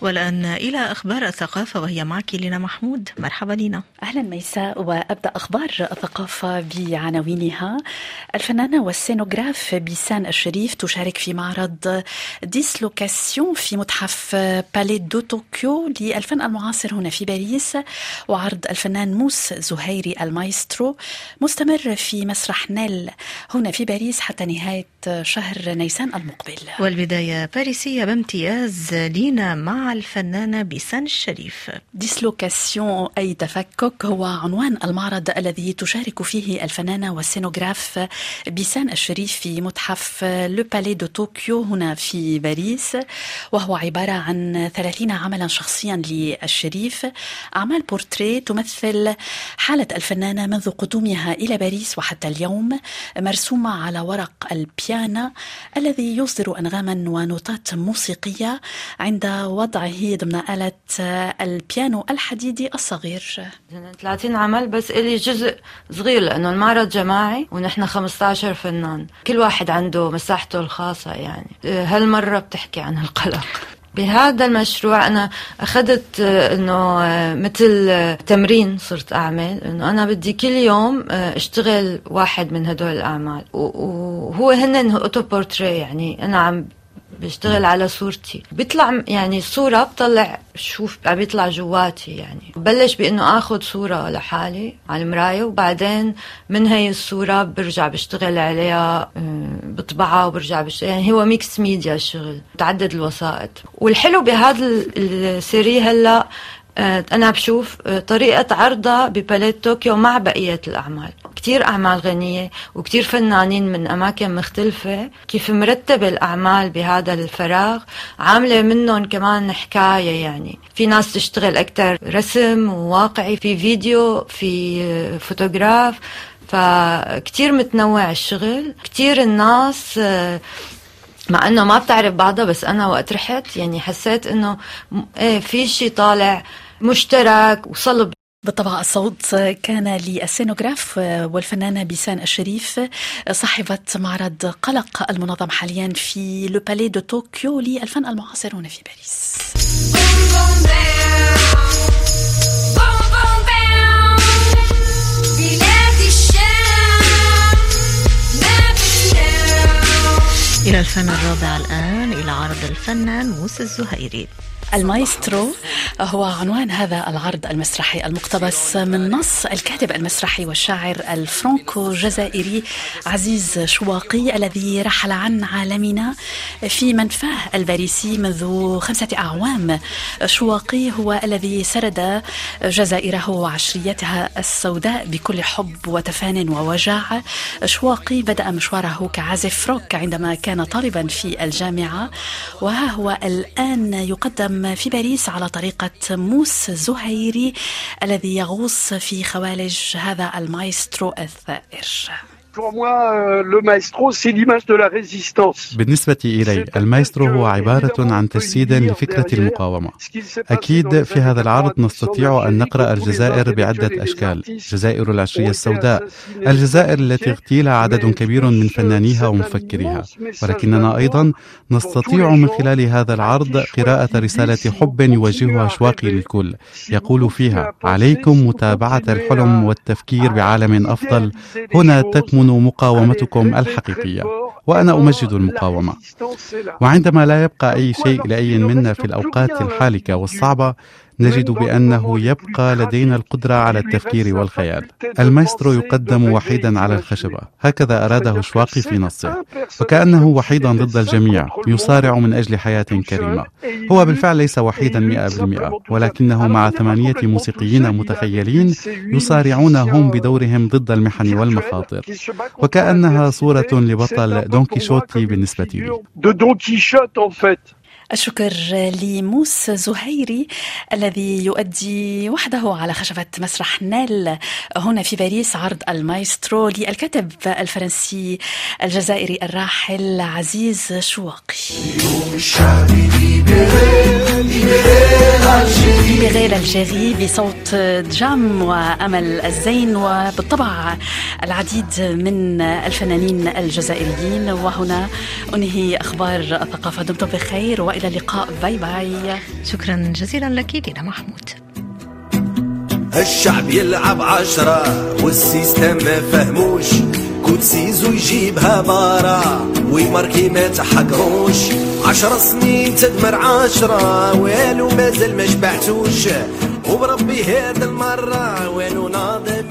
والآن إلى أخبار الثقافة وهي معك لينا محمود. مرحبا لينا أهلا ميساء وأبدأ أخبار الثقافة بعناوينها. الفنانة والسينوغراف بيسان الشريف تشارك في معرض Dislocations في متحف Palais de Tokyo للفن المعاصر هنا في باريس. وعرض الفنان موس زهيري المايسترو مستمر في مسرح نيل هنا في باريس حتى نهاية شهر نيسان المقبل. والبداية باريسية بامتياز لينا مع الفنانة بيسان الشريف. Dislocations أي تفكك هو عنوان المعرض الذي تشارك فيه الفنانة والسينوغراف بيسان الشريف في متحف Le Palais de Tokyo هنا في باريس وهو عبارة عن 30 عملا شخصيا للشريف. أعمال بورتريه تمثل حالة الفنانة منذ قدومها إلى باريس وحتى اليوم مرسومة على ورق البيانا الذي يصدر أنغاما ونوتات موسيقية عند وضعه ضمن آلة البيانو الحديدي الصغير. 30 عمل بس إلي جزء صغير لأنه المعرض جماعي ونحن 15 فنان. كل واحد عنده مساحته الخاصة يعني. هالمرة بتحكي عن القلق بهذا المشروع أنا أخذت إنه مثل تمرين صرت أعمل. إنه أنا بدي كل يوم أشتغل واحد من هدول الأعمال. وهو هن أوتو بورتري يعني أنا عم بشتغل على صورتي. بيطلع يعني الصورة بطلع شوف عم بيطلع جواتي يعني. ببلش بإنه آخذ صورة لحالي على المراية وبعدين من هي الصورة برجع بشتغل عليها بطبعها وبرجع بشتغل يعني هو mix media الشغل متعدد الوسائط. والحلو بهذا ال série هلأ أنا بشوف طريقة عرضها ب Palais de Tokyo مع بقية الأعمال. كتير أعمال غنية وكتير فنانين من أماكن مختلفة. كيف مرتبة الأعمال بهذا الفراغ؟ عاملة منهم كمان حكاية يعني. في ناس تشتغل أكتر رسم وواقعي في فيديو في فوتوغراف. فكتير متنوع الشغل. كتير الناس مع إنه ما بتعرف بعضها بس أنا وقت رحت يعني حسيت إنه إيه في شيء طالع مشترك وصلب. بالطبع الصوت كان للسينوغراف والفنانة بيسان الشريف صاحبة معرض قلق المنظم حاليا في Le Palais de Tokyo للفن المعاصر هنا في باريس. إلى الفن الرابع الآن إلى عرض الفنان موسى الزهيري. المايسترو هو عنوان هذا العرض المسرحي المقتبس من نص الكاتب المسرحي والشاعر الفرنكو جزائري عزيز شواقي الذي رحل عن عالمنا في منفاه الباريسي منذ خمسة أعوام. شواقي هو الذي سرد جزائره وعشريتها السوداء بكل حب وتفان ووجاع. شواقي بدأ مشواره كعازف روك عندما كان طالبا في الجامعة وها هو الآن يقدم في باريس على طريقة موس زهيري الذي يغوص في خوالج هذا المايسترو الثائر. بالنسبة إلي المايسترو هو عبارة عن تجسيد لفكرة المقاومة. أكيد في هذا العرض نستطيع أن نقرأ الجزائر بعدة أشكال جزائر العشرية السوداء. الجزائر التي اغتيل عدد كبير من فنانيها ومفكريها. ولكننا أيضا نستطيع من خلال هذا العرض قراءة رسالة حب يوجهها شواقي للكل يقول فيها عليكم متابعة الحلم والتفكير بعالم أفضل. هنا تكمن مقاومتكم الحقيقية وأنا أمجد المقاومة. وعندما لا يبقى أي شيء لأي منا في الأوقات الحالكة والصعبة نجد بأنه يبقى لدينا القدرة على التفكير والخيال. المايسترو يقدم وحيدا على الخشبة. هكذا أراده شواقي في نصه. وكأنه وحيدا ضد الجميع. يصارع من أجل حياة كريمة. هو بالفعل ليس وحيدا 100% ولكنه مع ثمانية موسيقيين متخيلين يصارعون هم بدورهم ضد المحن والمخاطر. وكأنها صورة لبطل دون كيشوتي بالنسبة لي. الشكر لموس زهيري الذي يؤدي وحده على خشبة مسرح نيل هنا في باريس عرض المايسترو للكاتب الفرنسي الجزائري الراحل عزيز شواقي Libérez l'Algérie بصوت جام وأمل زين وبالطبع العديد من الفنانين الجزائريين وهنا أنهي أخبار الثقافة. دمتم بخير وإلى والى اللقاء. bye bye شكرا جزيلا لك لينا محمود. الشعب يلعب عشرة والسيستم ما فهموش coup de ciseaux يجيبها بارا ويماركي ما تحقروش عشر سنين تدمر عشرة والو مازال ما شبعتوش. وبربي هاد المرة والو ناضي